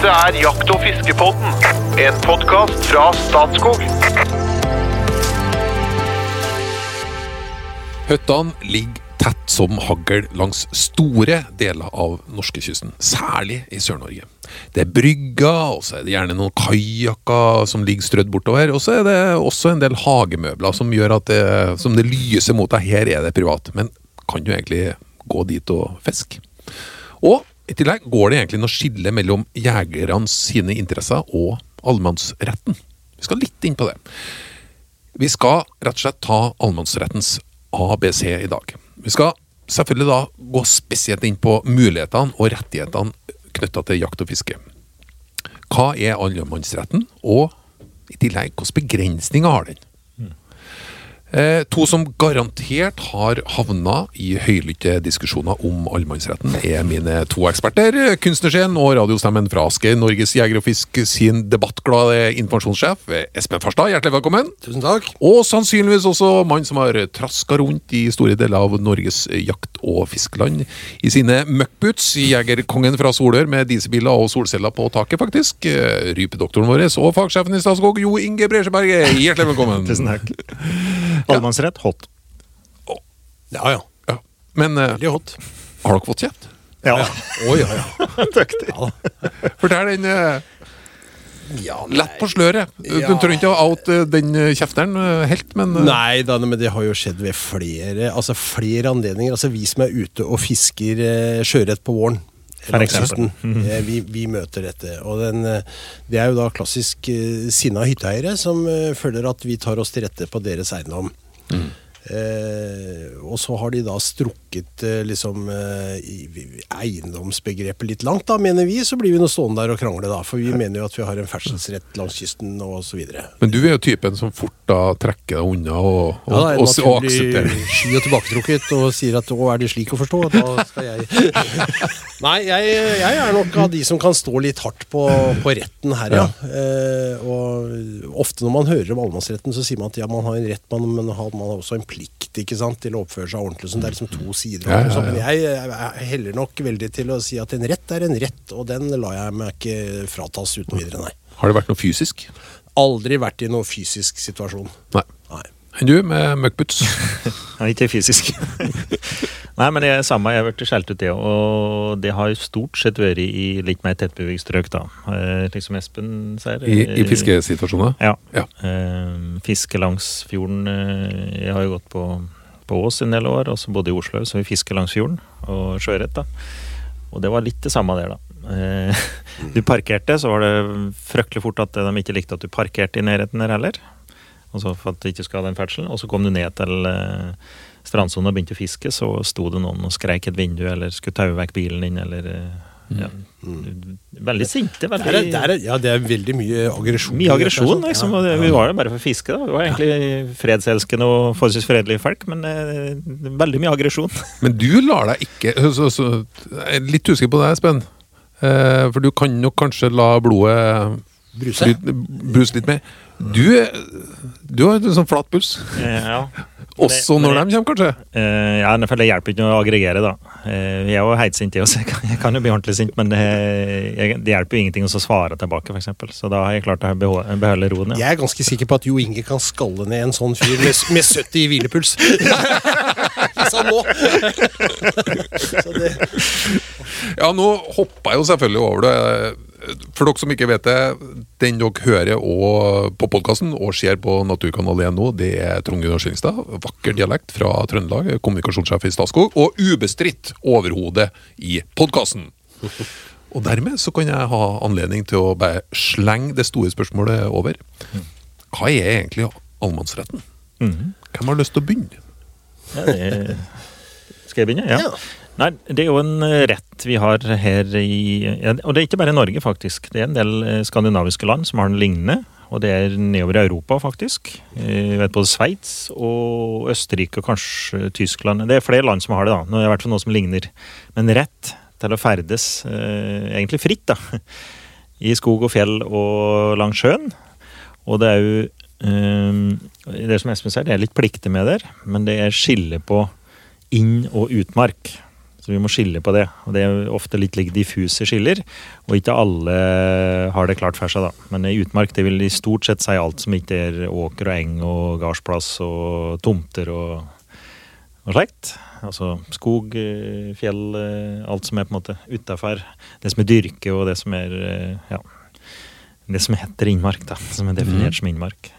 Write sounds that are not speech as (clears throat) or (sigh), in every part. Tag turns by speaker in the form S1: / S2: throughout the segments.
S1: Dette er Jakt- og fiskepodden, en podkast fra Statskog.
S2: Høttene ligger tett som hagl langs store deler av norskekysten, særlig i Sør-Norge. Det er brygger, og så er det gjerne noen kajakker som ligger strødd bortover, og så er det også en del hagemøbler som gjør at det, som det lyser mot deg. Her er det privat, men kan du egentlig gå dit og fiske? Og i tillegg går det egentlig noe skille mellom jegernes sine interesser og allemannsretten. Vi skal litt inn på det. Vi skal rett og slett ta allemannsrettens ABC i dag. Vi skal selvfølgelig da gå spesielt inn på mulighetene og rettighetene knytta til jakt og fiske. Hva er allemannsretten, og i tillegg hvilke begrensninger har den? Eh, to som garantert har havna i høylytte diskusjoner om allemannsretten, er mine to eksperter. Kunstnerscenen og radiostemmen fra Asker, Norges Jeger og Fisk sin debattglade informasjonssjef Espen Farstad. Hjertelig velkommen.
S3: Tusen takk.
S2: Og sannsynligvis også mann som har traska rundt i store deler av Norges jakt- og fiskeland i sine møkkboots. Jegerkongen fra Solør med dieselbiler og solceller på taket, faktisk. Eh, Rypedoktoren vår og fagsjefen i Statskog, Jo Inge Bresjeberget. Hjertelig velkommen. (laughs)
S4: Tusen takk. Allemannsrett, hot.
S3: Ja, ja.
S2: Ja. Men eh,
S3: Veldig hot.
S2: har dere fått kjeft?
S4: Ja.
S3: Å, ja, ja. (laughs)
S4: Dyktig.
S2: Fortell den eh,
S3: ja
S2: lett på sløret. Du
S3: Ja.
S2: trenger ikke å out eh, den eh, kjefteren eh, helt, men eh,
S3: Nei da, men det har jo skjedd ved flere, altså flere anledninger. Altså Vi som er ute og fisker eh, sjøørret på våren.
S4: For eksempel.
S3: eh, Vi, vi møter dette. Og den, eh, det er jo da klassisk eh, sinna hytteeiere som føler at vi tar oss til rette på deres eiendom. Eh, og så har de da strukket eh, liksom eh, eiendomsbegrepet litt langt, da, mener vi. Så blir vi nå stående der og krangle, da. For vi mener jo at vi har en ferdselsrett langs kysten og så videre.
S2: Men du er jo typen som fort da trekker deg unna og, og,
S3: Ja, da,
S2: og, og, aksepterer.
S3: sky og tilbaketrukket og sier at 'å, er det slik å forstå'? Da skal jeg (laughs) Nei, jeg, jeg er nok av de som kan stå litt hardt på, på retten her, ja. Eh, og ofte når man hører om allemannsretten, så sier man at ja, man har en rett, man, men man har også en plikt ikke sant, til å oppføre seg ordentlig. Så det er liksom to sider.
S2: Ja, ja, ja.
S3: Men jeg, jeg heller nok veldig til å si at en rett er en rett, og den lar jeg meg ikke fratas uten videre, nei.
S2: Har det vært noe fysisk?
S3: Aldri vært i noen fysisk situasjon.
S2: Nei.
S3: Nei.
S2: Enn du med møkkboots? (laughs)
S4: Ikke fysisk. (laughs) Nei, men det er samme. Jeg har blitt skjelt ut, det. Og det har stort sett vært i litt mer tettbebygd strøk, da. Eh, Slik som Espen sier.
S2: I, i
S4: eh,
S2: fiskesituasjoner?
S4: Ja.
S2: Ja.
S4: Eh, fiske langs fjorden. eh, Jeg har jo gått på, på Ås en del år, og så bodde i Oslo, så vi fisker langs fjorden. Og sjøørret, da. Og det var litt det samme der, da. Eh, (laughs) Du parkerte, så var det fryktelig fort at de ikke likte at du parkerte i nærheten der heller. Og så for at du ikke skulle ha den ferdselen. Og så kom du ned til eh, strandsonen og begynte å fiske, så sto det noen og skreik et vindu, eller skulle taue vekk bilen din, eller ja. Veldig sinte.
S3: Der
S4: Veldig
S3: er, der er, ja, det er veldig mye aggresjon.
S4: mye aggresjon, liksom.
S3: ja.
S4: ja. vi var der bare for å fiske, da. Vi var egentlig fredselskende og forholdsvis fredelige folk, men eh, veldig mye aggresjon. (laughs)
S2: Men du lar deg ikke så, så, Jeg er litt usikker på deg, Espen. Eh, for du kan nok kanskje la blodet
S3: Bruse?
S2: bruse litt mer. Du, du har en sånn flat puls.
S4: Ja.
S2: Også når de kommer, kanskje.
S4: Uh, ja, for det hjelper ikke å aggregere, da. Uh, jeg er jo heitsint, jeg også. (laughs) Jeg kan, jeg kan jo bli ordentlig sint, men det, jeg, det hjelper jo ingenting å svare tilbake, f.eks. Så da har jeg klart å beholde, roen. Ja.
S3: Jeg er ganske sikker på at Jo Inge kan skalle ned en sånn fyr med, med 70 i hvilepuls. (laughs) Han må. (laughs) Så det,
S2: Ja, nå hoppa jeg jo selvfølgelig over det. For dere som ikke vet det, den dere hører og på podkasten og ser på Naturkanal 1 nå, det er Trond Gunnar Skillingstad. Vakker dialekt fra Trøndelag, kommunikasjonssjef i Statskog, og ubestridt overhode i podkasten. (laughs) Og dermed så kan jeg ha anledning til å bare slenge det store spørsmålet over. Hva er egentlig allemannsretten?
S4: Mhm.
S2: Hvem har lyst til å begynne?
S4: Ja, det, skal jeg begynne? Ja. Nei, det er jo en eh, rett vi har her i Og det er ikke bare Norge, faktisk. Det er en del eh, skandinaviske land som har den lignende. Og det er nedover i Europa, faktisk. Eh, Jeg vet både Sveits og Østerrike og kanskje Tyskland. Det er flere land som har det, da. Nå er det i hvert fall noe som ligner. Men rett til å ferdes eh, egentlig fritt, da. (laughs) I skog og fjell og langs sjøen. Og det er jo eh, Det som Espen sier, det er litt plikter med der, men det er skille på inn- og utmark. Vi må skille på det. Og det er ofte litt like diffuse skiller, og ikke alle har det klart for seg, da. Men utmark det vil i stort sett si alt som ikke er åker og eng og gardsplass og tomter og, og slikt. Altså skog, eh, fjell, eh, alt som er på en måte utafor. Det som er dyrke og det som er eh, ja, det som heter innmark, da. Som er definert som innmark.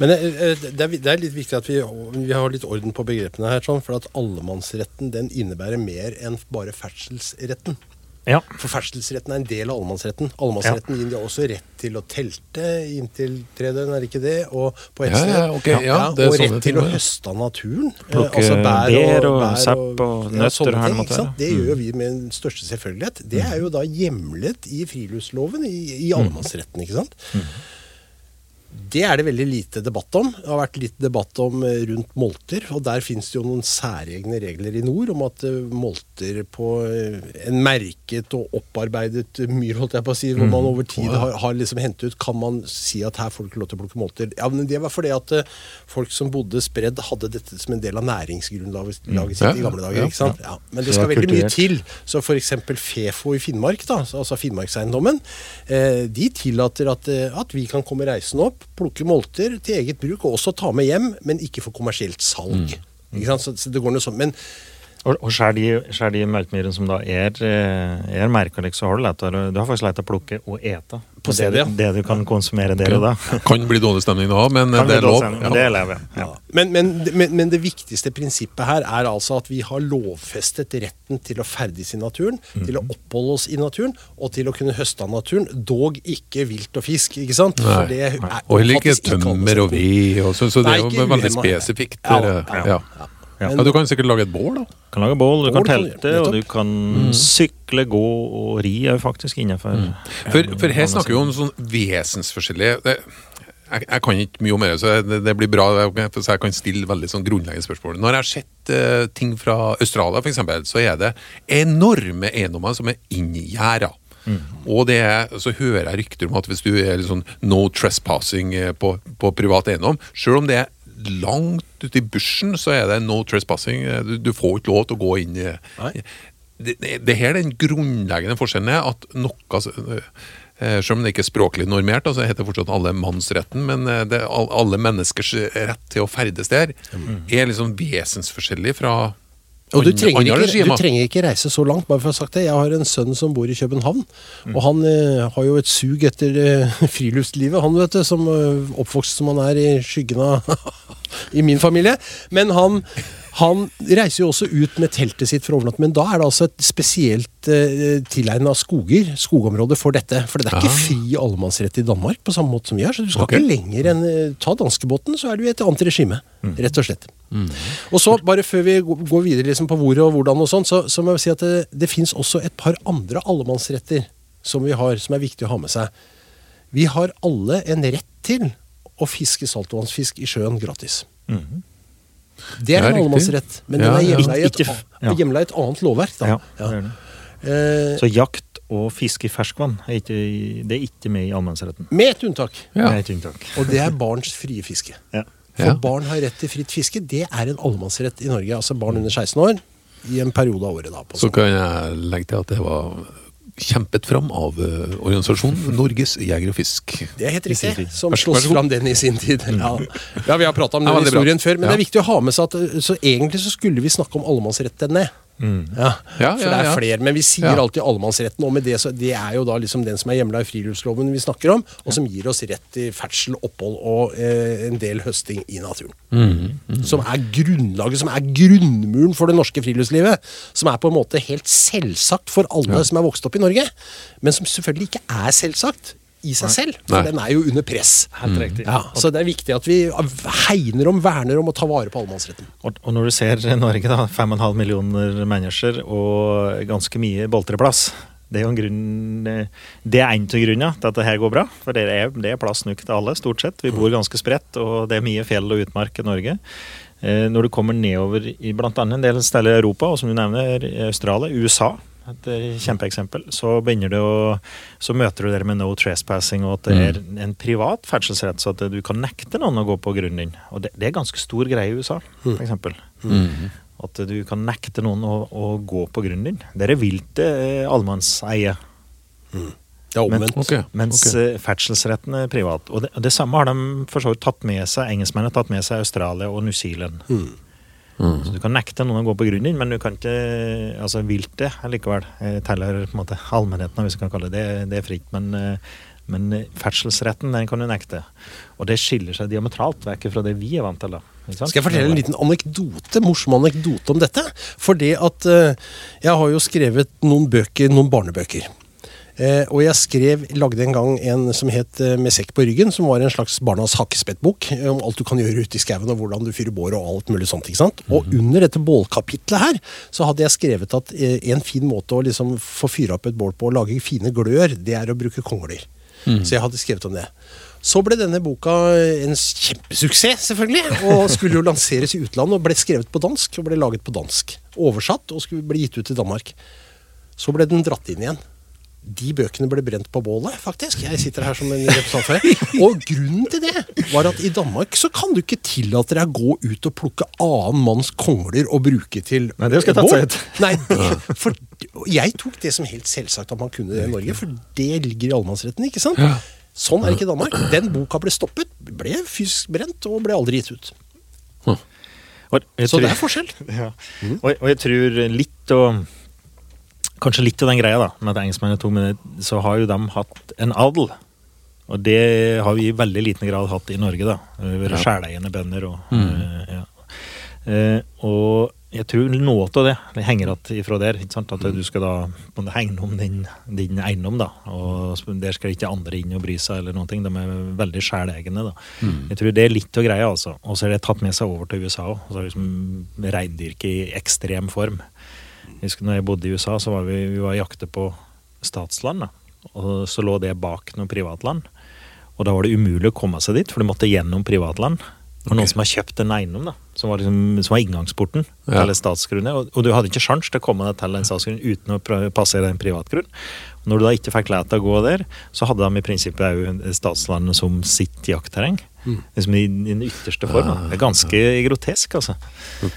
S3: Men eh, eh, det det er litt viktig at vi, vi har litt orden på begrepene her. sånn, For at allemannsretten den innebærer mer enn bare ferdselsretten.
S4: Ja.
S3: For ferdselsretten er en del av allemannsretten. Allemannsretten gir deg også rett til å telte inntil tre døgn, er det ikke det? Og på ett
S2: Ja,
S3: sted.
S2: ja, okay. ja, det
S3: og rett
S2: ting
S3: til å høste av naturen. Plukke
S4: Plukke bær og sepp og nøtter
S3: sånne
S4: det
S3: ting. Det gjør jo vi med den største selvfølgelighet. Det er jo da hjemlet i friluftsloven, i, i allemannsretten, ikke sant? Det er det veldig lite debatt om. Det har vært litt debatt om eh, rundt molter. Og der finnes det jo noen særegne regler i nord om at eh, molter på eh, en merket og opparbeidet myr, holdt jeg på å si, hvor man over tid har, har liksom hentet ut, kan man si at her får du ikke lov til å plukke molter. Ja, men det var fordi at folk som bodde spredd, hadde dette som en del av næringsgrunnlaget laget sitt
S2: Ja,
S3: i gamle dager. ikke sant? Ja. Men det skal veldig mye til. Så f.eks. Fefo i Finnmark, da, altså Finnmarkseiendommen, eh, de tillater at, at vi kan komme reisende opp, plukke molter til eget bruk, og også ta med hjem, men ikke for kommersielt salg. Ikke sant? Så, så det går noe sånn. Men
S4: Og, og skjær de, skjær de melkemyrene som da er, eh, er merka, så har du lettere Du har faktisk lett å plukke og ete.
S3: På
S4: det,
S3: stedet, ja.
S4: det du kan konsumere der og da.
S2: Kan bli dårlig stemning da, men
S4: Kan
S2: det er lov.
S4: men Det lever jeg. Ja.
S3: Men, men, men, men det viktigste prinsippet her er altså at vi har lovfestet retten til å ferdes i naturen, til å oppholde oss i naturen, og til å kunne høste av naturen, dog ikke vilt og fisk. ikke sant? For det er-
S2: Og heller ikke tømmer og
S3: vi,
S2: ved. Og så, så det er jo veldig spesifikt.
S3: Ja,
S2: eh,
S3: ja,
S2: ja.
S4: Ja.
S2: Du kan sikkert lage et bål, da.
S4: Du Kan lage bål, du kan
S3: Bål kan
S4: telte, og du
S3: kan
S4: kan sykle, gå og ri er faktisk innenfor.
S2: For, for her snakker vi om sånn vesensforskjellige det, jeg, jeg kan ikke mye om det, så det, det blir bra, for så jeg kan stille veldig sånn grunnleggende spørsmål. Når jeg har sett uh, ting fra Australia, for eksempel, så er det enorme eiendommer som er inngjerda. Og det er, så hører jeg rykter om at hvis du er litt sånn no trespassing eh, på, på privat eiendom, selv om det er langt ute i bushen, så er det no trespassing. Du, du får ikke lov til å gå inn i det, det, det er den grunnleggende forskjellen er at noe eh, Selv om det ikke er språklig normert, altså heter det fortsatt allemannsretten, men eh, det, alle menneskers rett til å ferdes der er liksom vesensforskjellig fra
S3: Og du trenger, ikke, du trenger ikke reise så langt, bare for å ha sagt det. Jeg har en sønn som bor i København,
S2: Mm.
S3: og han eh, har jo et sug etter eh, (laughs) friluftslivet, han vet du, som eh, oppvokst som han er i skyggen av (laughs) i min familie. Men han, han reiser jo også ut med teltet sitt for å overnatte, men da er det altså et spesielt eh, tilegna skoger, skogområde for dette. For det er ikke
S2: Ah.
S3: fri allemannsrett i Danmark på samme måte som vi har, så du skal
S2: okay.
S3: ikke lenger enn eh, ta danskebåten, så er du i et annet regime, rett og slett. Og så, bare før vi går videre liksom på hvor og hvordan, og sånn, så, så må jeg si at det, det fins også et par andre allemannsretter som vi har, som er viktig å ha med seg. Vi har alle en rett til å fiske saltvannsfisk i sjøen gratis. Det er en allemannsrett, men
S2: Ja,
S3: den er hjemla i, et
S4: ja.
S3: i et annet lovverk. Da.
S4: Ja, det er det.
S3: Eh,
S4: Så jakt og fiske i ferskvann er ikke, det er ikke med i allemannsretten.
S3: med et unntak,
S4: er et unntak.
S3: og det er barns frie fiske.
S4: Ja.
S3: For
S2: Ja.
S3: barn har rett til fritt fiske. Det er en allemannsrett i Norge. Altså barn under 16 år i en periode av året. da. På
S2: Så kan jeg legge til at det var kjempet fram av uh, organisasjonen Norges Jeger og Fisk.
S3: Det er helt riktig. Som sloss fram den i sin tid. Ja, ja vi har prata om
S2: Ja,
S3: den
S2: veldig bra.
S3: før, men
S2: Ja.
S3: det er viktig å ha med seg at Så egentlig så skulle vi snakke om allemannsrettene. Ja,
S2: Ja,
S3: for det er
S2: ja.
S3: flere, men vi sier
S2: Ja.
S3: alltid allemannsretten. Og med det, så det er jo da liksom den som er hjemla i friluftsloven vi snakker om, og som gir oss rett til ferdsel, opphold og eh, en del høsting i naturen. Som er grunnlaget, som er grunnmuren for det norske friluftslivet. Som er på en måte helt selvsagt for alle som er vokst opp i Norge, men som selvfølgelig ikke er selvsagt i seg selv, for
S2: Nei.
S3: den er jo under press.
S4: Helt riktig.
S3: Ja, så det er viktig at vi hegner om, verner om og tar vare på allemannsretten.
S4: Og, og når du ser Norge, da, 5,5 millioner mennesker og ganske mye boltreplass det er jo en grunn Det er en av grunnene til at det her går bra. For det er, det er plass nok til alle, stort sett. Vi bor ganske spredt, og det er mye fjell og utmark i Norge. Eh, når du kommer nedover i bl.a. en del steder i Europa, og som du nevner, Australia, USA et eh, kjempeeksempel. Så begynner du å Så møter du det med no trespassing, og at det er en privat ferdselsrett, så at du kan nekte noen å gå på grunnen din. Og det, det er ganske stor greie i USA, for eksempel. At du kan nekte noen å, å gå på grunnen din. Der er viltet eh, allemannseie.
S3: Det er omvendt.
S2: Ok,
S4: Mens
S2: ok.
S4: eh, ferdselsretten er privat. Og det, det samme har de for så vidt tatt med seg, engelskmennene har tatt med seg Australia og New Zealand.
S3: Mm.
S4: Så du kan nekte noen å gå på grunnen din, men du kan ikke Altså, viltet likevel eh, teller på en måte allmennheten, hvis vi kan kalle det det. Det er fritt. Men, eh, men ferdselsretten, den kan du nekte. Og det skiller seg diametralt vekk fra det vi er vant til. da.
S3: Skal jeg fortelle en liten anekdote, morsom anekdote om dette? For det at eh, jeg har jo skrevet noen bøker, noen barnebøker. Eh, og jeg skrev, lagde en gang en som het eh, Med sekk på ryggen, som var en slags barnas hakkespettbok eh, om alt du kan gjøre ute i skauen, og hvordan du fyrer bål og alt mulig sånt. ikke sant? Og under dette bålkapitlet her, så hadde jeg skrevet at en fin måte å liksom få fyre opp et bål på og lage fine glør, det er å bruke kongler. Så jeg hadde skrevet om det. Så ble denne boka en kjempesuksess, selvfølgelig. Og skulle jo lanseres i utlandet og ble skrevet på dansk og ble laget på dansk. Oversatt og skulle bli gitt ut i Danmark. Så ble den dratt inn igjen. De bøkene ble brent på bålet, faktisk. Jeg sitter her som en (laughs) representant for. Og grunnen til det var at i Danmark så kan du ikke tillate deg å gå ut og plukke annen manns kongler og bruke til
S4: Nei, det skal jeg ta seg
S3: bål.
S4: ut.
S3: Nei, (laughs) for jeg tok det som helt selvsagt at man kunne det i Norge, for det ligger i allemannsretten, ikke sant? Sånn er det ikke i (clears throat) Danmark. Den boka ble stoppet, ble fysisk brent og ble aldri gitt ut. Så det er forskjell. (laughs)
S4: Ja. Og, og jeg tror litt og Kanskje litt av den greia da, med at engelskmennene tok med det, så har jo de hatt en adel. Og det har vi i veldig liten grad hatt i Norge, da. Vært sjæleiende bønder og eh, ja. uh, og jeg tror noe av det, det henger igjen ifra der. At du skal da på hegne om din, din eiendom, da. Og der skal ikke andre inn og bry seg eller noen ting. De er veldig sjælegne, da. Jeg tror det er litt av greia, altså. Og så er det tatt med seg over til USA òg. Så er det liksom reindyrket i ekstrem form. Husker når jeg bodde i USA, så var vi, vi var jakte på statsland. Da. Og så lå det bak noe privatland. Og da var det umulig å komme seg dit, for du måtte gjennom privatland. Og noen som har kjøpt en eiendom, da, som var, liksom, som var inngangsporten
S2: Ja.
S4: til statsgrunnet. Og, og du hadde ikke sjans til å komme deg til en statsgrunn uten å passere en privatgrunn. Når du da ikke fikk lov til å gå der, så hadde de i prinsippet òg statslandet som sitt jaktterreng. Liksom i, i den ytterste form. Ja, Det er ganske grotesk, altså.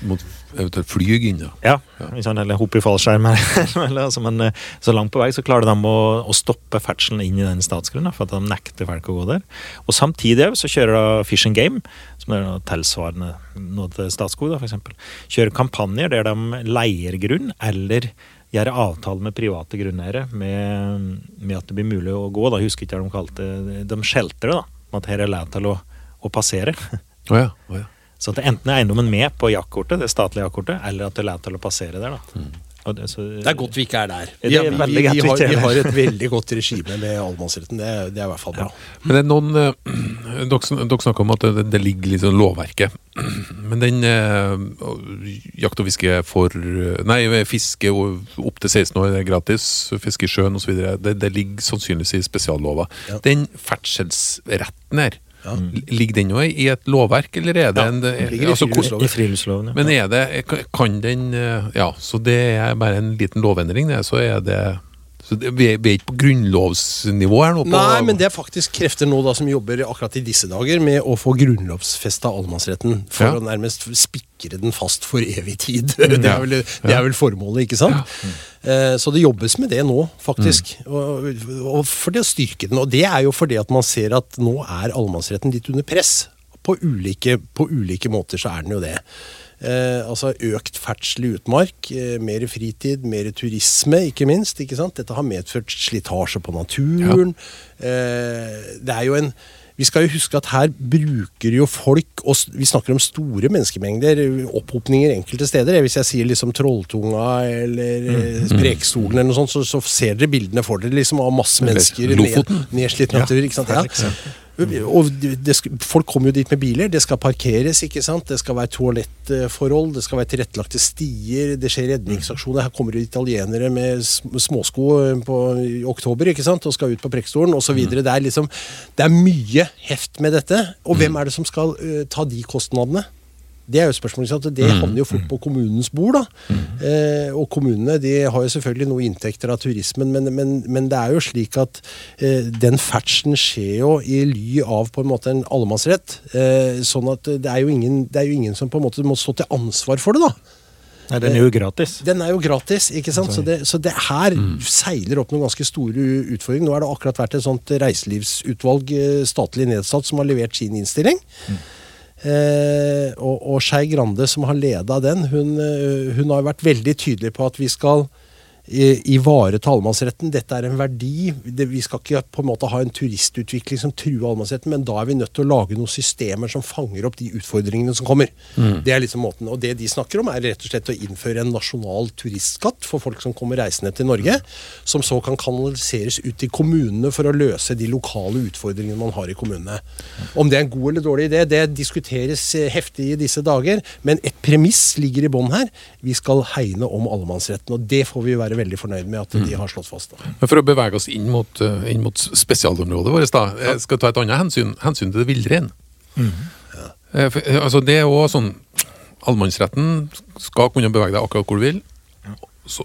S2: Mot eventuelt flyg inn, ja.
S4: Ja, eller hoppe i fallskjerm. (laughs) altså, men eh, så langt på vei så klarer de å, å stoppe ferdselen inn i den statsgrunnen, for at de nekter folk å gå der. Og samtidig så kjører da Fish and Game, som er noe tilsvarende noe til Statskog, da, eksempel, kjører kampanjer der de leier grunn, eller gjør avtale med private grunneiere med, med at det blir mulig å gå. da, Jeg husker ikke hva de kalte det. De skjelter det, da. At her er lov til å, å passere.
S2: Oh ja. oh ja.
S4: Så at det enten er eiendommen med på jaktkortet, det statlige jaktkortet, eller at det er lov til å passere der. da. Og det, så,
S3: Det er godt vi ikke er der.
S4: Vi, er
S3: Vi, vi, vi, har, vi har et veldig godt regime med allemannsretten. Det, er- det er i hvert fall bra.
S2: Men det er noen eh, Dere, dere snakker om at det, det ligger litt sånn lovverket. (clears throat) Men den eh, jakt og fiske for Nei, fiske opptil opp til 16 år er gratis. Fiske i sjøen osv. Det, det ligger sannsynligvis i spesiallova.
S3: Ja.
S2: Den ferdselsretten her, ligger den noe i et lovverk, eller er det
S3: Ja,
S2: en
S3: i
S2: altså.
S4: I friluftsloven, ja.
S2: Men er det Kan den eh, Ja, så det er bare en liten lovendring, det. Så er det så det, vi, er, vi er ikke på grunnlovsnivå her nå? På,
S3: Nei, men det er faktisk krefter nå da som jobber akkurat i disse dager med å få grunnlovfesta allemannsretten. For
S2: Ja.
S3: å nærmest spikre den fast for evig tid. (laughs) Det er vel, det er vel formålet, ikke sant? Eh, Så det jobbes med det nå, faktisk. Og, og for det å styrke den. Og det er jo fordi at man ser at nå er allemannsretten litt under press. På ulike, på ulike måter så er den jo det. Eh, altså økt ferdsel i utmark, eh, mer fritid, mer turisme, ikke minst. ikke sant? Dette har medført slitasje på naturen. Eh, det er jo en vi skal jo huske at her bruker jo folk og Vi snakker om store menneskemengder, opphopninger enkelte steder. Hvis jeg sier liksom Trolltunga eller mm. Sprekstolen eller noe sånt, så, så ser dere bildene for dere liksom av masse mennesker.
S2: Lofoten.
S3: Ned, nedslitt natur. ikke sant? Ja. Og det, det folk kommer jo dit med biler. Det skal parkeres, ikke sant. Det skal være toalettforhold, det skal være tilrettelagte stier, det skjer redningsaksjoner. Her kommer det italienere med småsko eh, på, i oktober ikke sant? og skal ut på Preikestolen osv. Det er liksom Det er mye heft med dette. Og hvem er det som skal uh, ta de kostnadene? Det er jo spørsmålet, ikke sant? Det havner jo fort på kommunens bord. da. Eh, og kommunene de har jo selvfølgelig noe inntekter av turismen, men, men, men det er jo slik at eh, den ferdselen skjer jo i ly av på en måte en allemannsrett. Eh, sånn at det er, jo ingen, det er jo ingen som på en måte må stå til ansvar for det. da.
S4: Nei, den er jo gratis.
S3: Den er jo gratis, ikke sant? Så det, så det her seiler opp noen ganske store utfordringer. Nå har det akkurat vært et sånt reiselivsutvalg eh, statlig nedsatt som har levert sin innstilling. Eh, og, og Skei Grande, som har leda den, hun, eh, hun har vært veldig tydelig på at vi skal ivareta allemannsretten. Dette er en verdi. Det, vi skal ikke på en måte ha en turistutvikling som truer allemannsretten, men da er vi nødt til å lage noen systemer som fanger opp de utfordringene som kommer. Det er liksom måten. Og det de snakker om, er rett og slett å innføre en nasjonal turistskatt for folk som kommer reisende til Norge, som så kan kanaliseres ut til kommunene for å løse de lokale utfordringene man har i kommunene. Om det er en god eller dårlig idé, det diskuteres eh, heftig i disse dager, men et premiss ligger i bånn her. Vi skal hegne om allemannsretten, og det får vi være veldig fornøyd med at de har slått fast. Da.
S2: Men For å bevege oss inn mot, eh, inn mot spesialområdet vårt, da, jeg skal ta et annet hensyn, hensyn til villrein. Mm. for, eh, Altså, det er òg sånn Allemannsretten skal kunne bevege deg akkurat hvor du vil.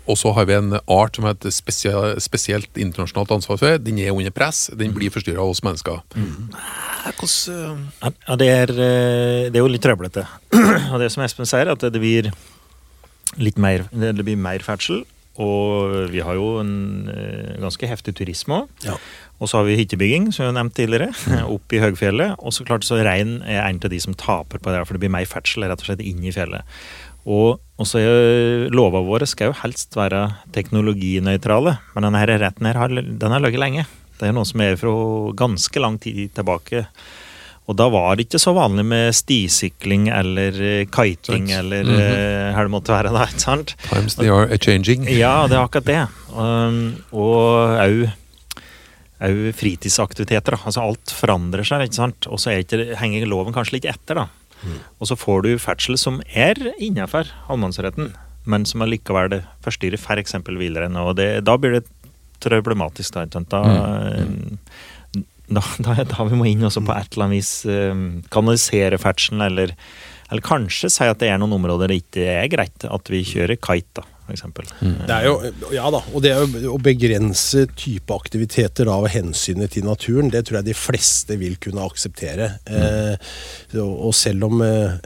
S2: Og så har vi en art som heter et spesia- spesielt internasjonalt ansvar for. Den er under press, den blir forstyrra av oss mennesker. Mm. Hvordan
S4: Ja, ja, det, er, eh, det er jo litt trøblete. (clears throat) Og det som Espen sier, at det blir litt mer, det blir mer ferdsel. Og vi har jo en eh, ganske heftig turisme òg.
S3: Ja.
S4: Og så har vi hyttebygging, som vi har nevnt tidligere, (laughs) opp i høgfjellet. Og så klart så rein er en av de som taper på det, for det blir mer ferdsel rett og slett inn i fjellet. Og også lova våre skal jo helst være teknologinøytrale, men denne retten her har, den har ligget lenge. Det er noe som er fra ganske lang tid tilbake. Og da var det ikke så vanlig med stisykling eller eh, kiting
S2: Sant.
S4: eller
S2: mm
S4: -hmm. hva det måtte være da, (laughs) ikke sant?
S2: Times they are a-changing.
S4: Ja, det er akkurat det. Um, og òg fritidsaktiviteter. da. Altså Alt forandrer seg, ikke sant? og så er henger loven kanskje litt etter. da. Og så får du ferdsel som er innenfor allemannsretten, men som allikevel forstyrrer f.eks. villrein. Og det, da blir det problematisk. Da, ikke sant? Da, da, da, vi må inn også på et eller annet vis um, kanalisere ferdselen, eller, eller kanskje si at det er noen områder det ikke er greit at vi kjører kite, da, f.eks.
S3: Det er jo, ja da, og det er jo å begrense type aktiviteter av hensynet til naturen, det tror jeg de fleste vil kunne akseptere. Eh, og og selv om eh,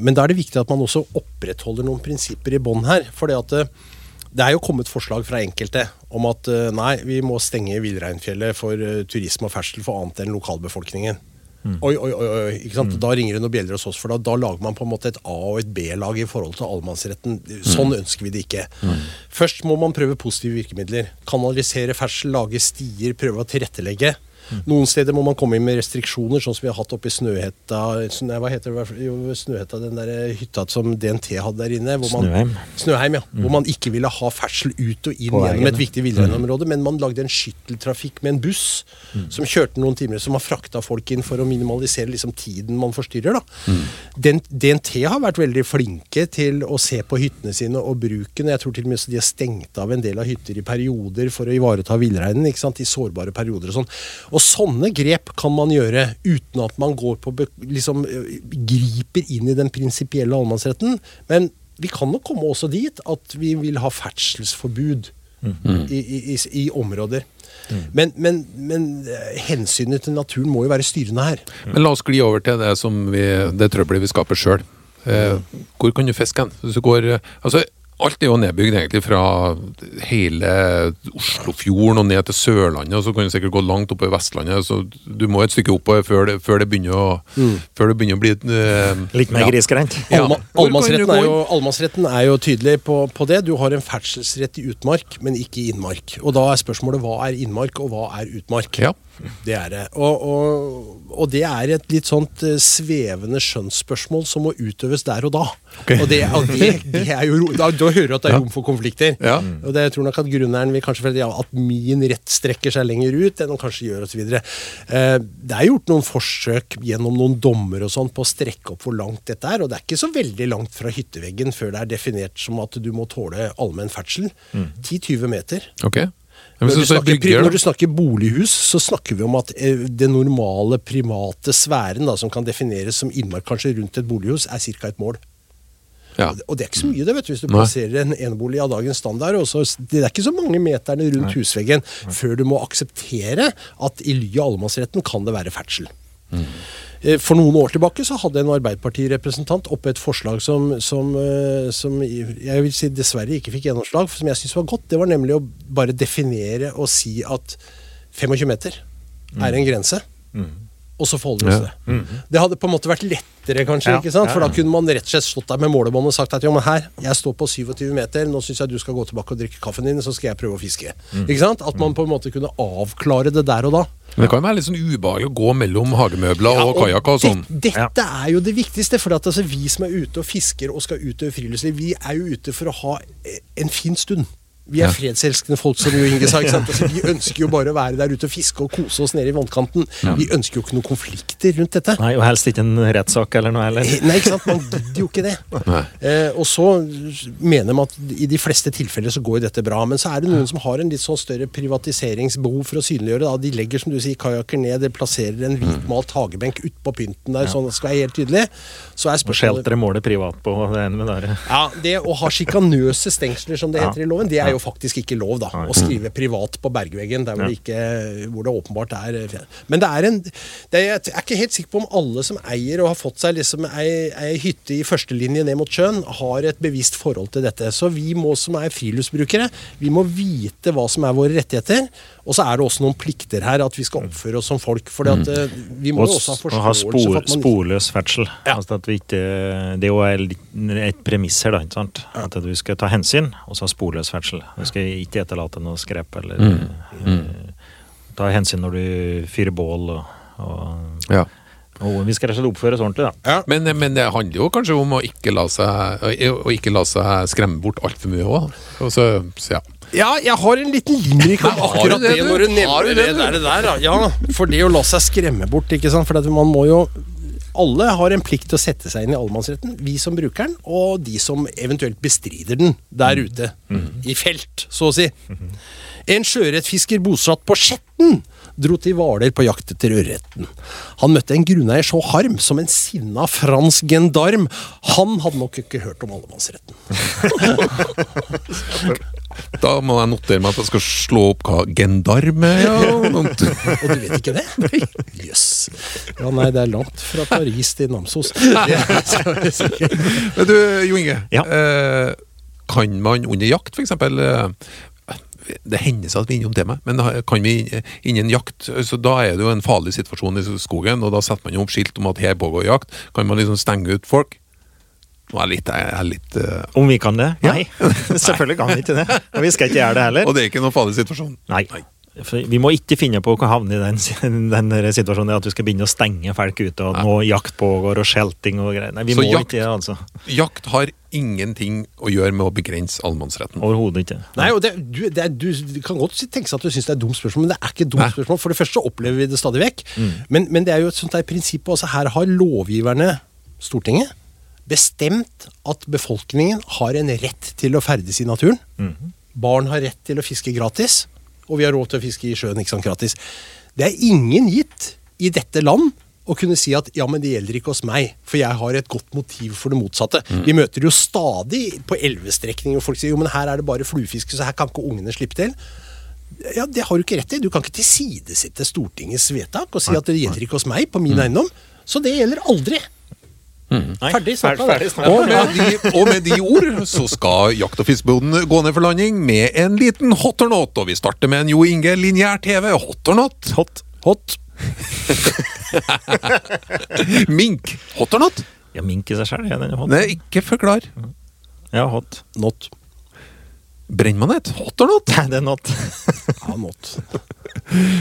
S3: Men da er det viktig at man også opprettholder noen prinsipper i bånn her. For det at eh, det er jo kommet forslag fra enkelte om at eh, nei, vi må stenge Villreinfjellet for eh, turisme og ferdsel for annet enn lokalbefolkningen. Oi, oi, oi, oi, ikke sant? Da ringer det noen bjeller hos oss, for da, da lager man på en måte et A- og et B-lag i forhold til allemannsretten. Sånn ønsker vi det ikke. Først må man prøve positive virkemidler. Kanalisere ferdsel, lage stier, prøve å tilrettelegge. Noen steder må man komme inn med restriksjoner, sånn som vi har hatt oppe i Snøhetta nei, Hva heter det? Jo, Snøhetta, den der hytta som DNT hadde der inne. Hvor man,
S4: Snøheim.
S3: Snøheim, ja. Hvor man ikke ville ha ferdsel ut og inn gjennom et viktig villreinområde, men man lagde en skytteltrafikk med en buss som kjørte noen timer, som har frakta folk inn for å minimalisere liksom, tiden man forstyrrer. Da. Den, DNT har vært veldig flinke til å se på hyttene sine og bruken. Jeg tror til og med de har stengt av en del av hytter i perioder for å ivareta villreinen i sårbare perioder og sånn. Og sånne grep kan man gjøre uten at man går på liksom øh, griper inn i den prinsipielle allemannsretten. Men vi kan nok komme også dit at vi vil ha ferdselsforbud i, i, i, i områder. Men, men, men eh, hensynet til naturen må jo være styrende her.
S2: Men la oss gli over til det som vi, det trøbbelet vi skaper sjøl. Eh, hvor kan du fiske hen? Hvis du går, eh, altså, alt er jo nedbygd egentlig fra hele Oslofjorden og ned til Sørlandet, og så kan du sikkert gå langt oppover Vestlandet. så Du må et stykke oppover før det, før det, begynner, å, før det begynner å bli uh,
S4: Litt mer
S2: ja.
S4: grisgrendt.
S2: Ja.
S3: Allma- er jo, er jo tydelig på, på det. Du har en ferdselsrett i utmark, men ikke i innmark. Og da er spørsmålet hva er innmark, og hva er utmark?
S2: Ja.
S3: Det er det. Og, og, og det er et litt sånt eh, svevende skjønnsspørsmål som må utøves der og da. Og, det, og det, det er jo, da, da hører du at det er rom for konflikter.
S2: Ja.
S3: Og det jeg tror nok at grunneieren vil kanskje føle ja, at min rett strekker seg lenger ut enn han kanskje gjør osv. Eh, det er gjort noen forsøk gjennom noen dommer og sånn på å strekke opp hvor langt dette er, og det er ikke så veldig langt fra hytteveggen før det er definert som at du må tåle allmenn ferdsel. 10-20 meter.
S2: Ok. Men
S3: Når du, snakker,
S2: bygger,
S3: når du snakker bolighus, så snakker vi om at eh, det normale private sfæren da, som kan defineres som innmark kanskje rundt et bolighus, er ca. et mål.
S2: Ja.
S3: Og det er ikke så mye det, vet du, hvis du
S2: Nei.
S3: plasserer en enebolig av dagens standard. Også, det er ikke så mange meterne rundt husveggen før du må akseptere at i ly av allemannsretten kan det være ferdsel. Eh, For noen år tilbake så hadde en Arbeiderpartirepresentant oppe et forslag som, som, eh, som jeg vil si dessverre ikke fikk gjennomslag, som jeg syns var godt. Det var nemlig å bare definere og si at 25 meter er en grense. Og så forholder vi oss til det. Det hadde på en måte vært lettere, kanskje.
S4: Ja,
S3: ikke sant? For da kunne man rett og slett stått der med målebånd og sagt at jo, men her, jeg står på 27 meter, nå syns jeg du skal gå tilbake og drikke kaffen din, så skal jeg prøve å fiske. Ikke sant? At man på en måte kunne avklare det der og da.
S2: Men det kan være litt sånn ubehagelig å gå mellom hagemøbler og kajakk og sånn.
S3: Det, dette er jo det viktigste. For at altså, vi som er ute og fisker og skal utøve friluftsliv, vi er jo ute for å ha eh, en fin stund. Vi er
S2: Ja.
S3: fredselskende folk, som Jo Inge sa. ikke sant? Altså, vi ønsker jo bare å være der ute og fiske og kose oss nede i vannkanten. Vi ønsker jo ikke noen konflikter rundt dette.
S4: Nei, og helst ikke en rettssak eller noe heller.
S3: Eh, Nei, ikke sant? Man gidder jo ikke det. Eh, og så mener man at i de fleste tilfeller så går jo dette bra. Men så er det noen som har en litt sånn større privatiseringsbehov for å synliggjøre. Da. De legger som du sier kajakker ned, de plasserer en hvitmalt hagebenk utpå pynten der, sånn det skal være helt tydelig. Så er
S4: Og
S3: spørsmålet
S4: Shelteret måler privat på det ene med det
S3: ja, Det å ha sjikanøse stengsler, som det
S4: Ja.
S3: heter i loven, det er jo faktisk ikke lov. da, Å skrive privat på bergveggen der hvor, det, ikke, hvor det åpenbart er Men det er en det er, Jeg er ikke helt sikker på om alle som eier og har fått seg liksom ei, ei hytte i førstelinje ned mot sjøen, har et bevisst forhold til dette. Så vi må som er friluftsbrukere, vi må vite hva som er våre rettigheter. Og så er det også noen plikter her, at vi skal oppføre oss som folk. For vi må
S4: Og,
S3: jo også ha
S4: forståelse ha spor,
S3: for at man
S4: sporløs ferdsel.
S3: Ja.
S4: Altså at vi ikke, det er jo et premiss her, da. ikke sant? At du skal ta hensyn, og så ha sporløs ferdsel. Du skal ikke etterlate noe skrep eller eh, ta hensyn når du fyrer bål og, og,
S2: Ja.
S4: Og Vi skal rett og slett oppføre oss ordentlig, da.
S2: Men, men det handler jo kanskje om å ikke la seg, å ikke la seg skremme bort altfor mye òg. Ja.
S3: Ja, jeg har en liten limerick om
S2: Har du
S3: akkurat
S2: det,
S3: det,
S2: du?
S3: når du
S2: Har
S3: nevner
S2: du
S3: det,
S2: det,
S3: der, det der. Ja, for det å la seg skremme bort, ikke sant. For at man må jo Alle har en plikt til å sette seg inn i allemannsretten. Vi som bruker den, og de som eventuelt bestrider den der ute. I felt, så å si. En sjøørretfisker bosatt på Skjetten dro til Hvaler på jakt etter ørreten. Han møtte en grunneier så harm som en sinna fransk gendarm. Han hadde nok ikke hørt om allemannsretten. (laughs)
S2: Da må jeg notere meg at jeg skal slå opp hva gendarme er. Ja,
S3: Og (laughs) du vet ikke det? Jøss. Ja, nei, det er langt fra Paris til Namsos. (laughs)
S2: Men du, Jo Inge.
S4: Ja.
S2: Eh, kan man under jakt, f.eks. Det hender seg at vi er innom temaet, men kan vi innen jakt så Da er det jo en farlig situasjon i skogen, og da setter man jo opp skilt om at her pågår jakt. Kan man liksom stenge ut folk? Nå er litt, jeg er litt uh...
S4: Om vi kan det?
S2: Ja.
S4: Nei, (laughs) selvfølgelig kan vi ikke det. (laughs) Og vi skal ikke gjøre det heller.
S2: Og det er ikke noen farlig situasjon.
S4: Nei. For vi må ikke finne på å havne i den, (laughs) den situasjonen at du skal begynne å stenge folk ute, og nå jakt pågår, og skjelting og greier. Nei, vi
S2: Så
S4: må
S2: jakt-
S4: ikke det, altså.
S2: Jakt har ingenting å gjøre med å begrense allemannsretten.
S4: Overhodet ikke.
S3: Nei, og det, du, det du, kan godt tenke seg at du syns det er et dumt spørsmål, men det er ikke et dumt
S2: Nei.
S3: spørsmål. For det første så opplever vi det stadig vekk. Men, men det er jo et sånt der prinsipp også. Her har lovgiverne, Stortinget, bestemt at befolkningen har en rett til å ferdes i naturen. Barn har rett til å fiske gratis, og vi har råd til å fiske i sjøen ikke sant, gratis. Det er ingen gitt i dette land å kunne si at ja, men det gjelder ikke hos meg, for jeg har et godt motiv for det motsatte. Vi møter jo stadig på elvestrekninger hvor folk sier jo, men her er det bare fluefiske, så her kan ikke ungene slippe til. Ja, Det har du ikke rett i. Du kan ikke tilsidesette Stortingets vedtak og si at det gjelder ikke hos meg, på min eiendom. Så det gjelder aldri.
S4: Nei,
S3: Ferdig snakka, det.
S2: Og med, de, og med de ord så skal Jakt- og fiskeboden gå ned for landing med en liten hot or not. Og vi starter med en Jo Inge lineær TV. Hot or not?
S4: Hot.
S3: Hot. (laughs)
S2: Mink. Hot or not?
S4: Ja, mink i seg sjøl, ja, den er hot.
S2: Nei, ikke forklar.
S4: Ja, hot.
S3: Not.
S2: Brennmanet. Hot or not?
S4: Nei, det er not.
S3: Ja, not.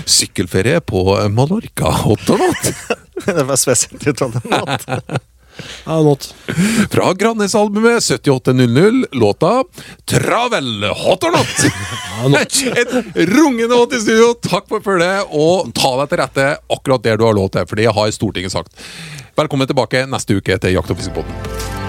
S2: Sykkelferie på Mallorca. Hot or not? (laughs)
S4: det var spesielt uttalt. Not. (laughs)
S3: Ja, not.
S2: Fra Grannes-albumet 7800, låta 'Travel'. Hot or not? (laughs)
S3: Ja, not. (laughs)
S2: Et rungende hot i studio. Takk for følget, og ta deg til rette akkurat der du har lov til, for det har Stortinget sagt. Velkommen tilbake neste uke til Jakt- og fiskebåten.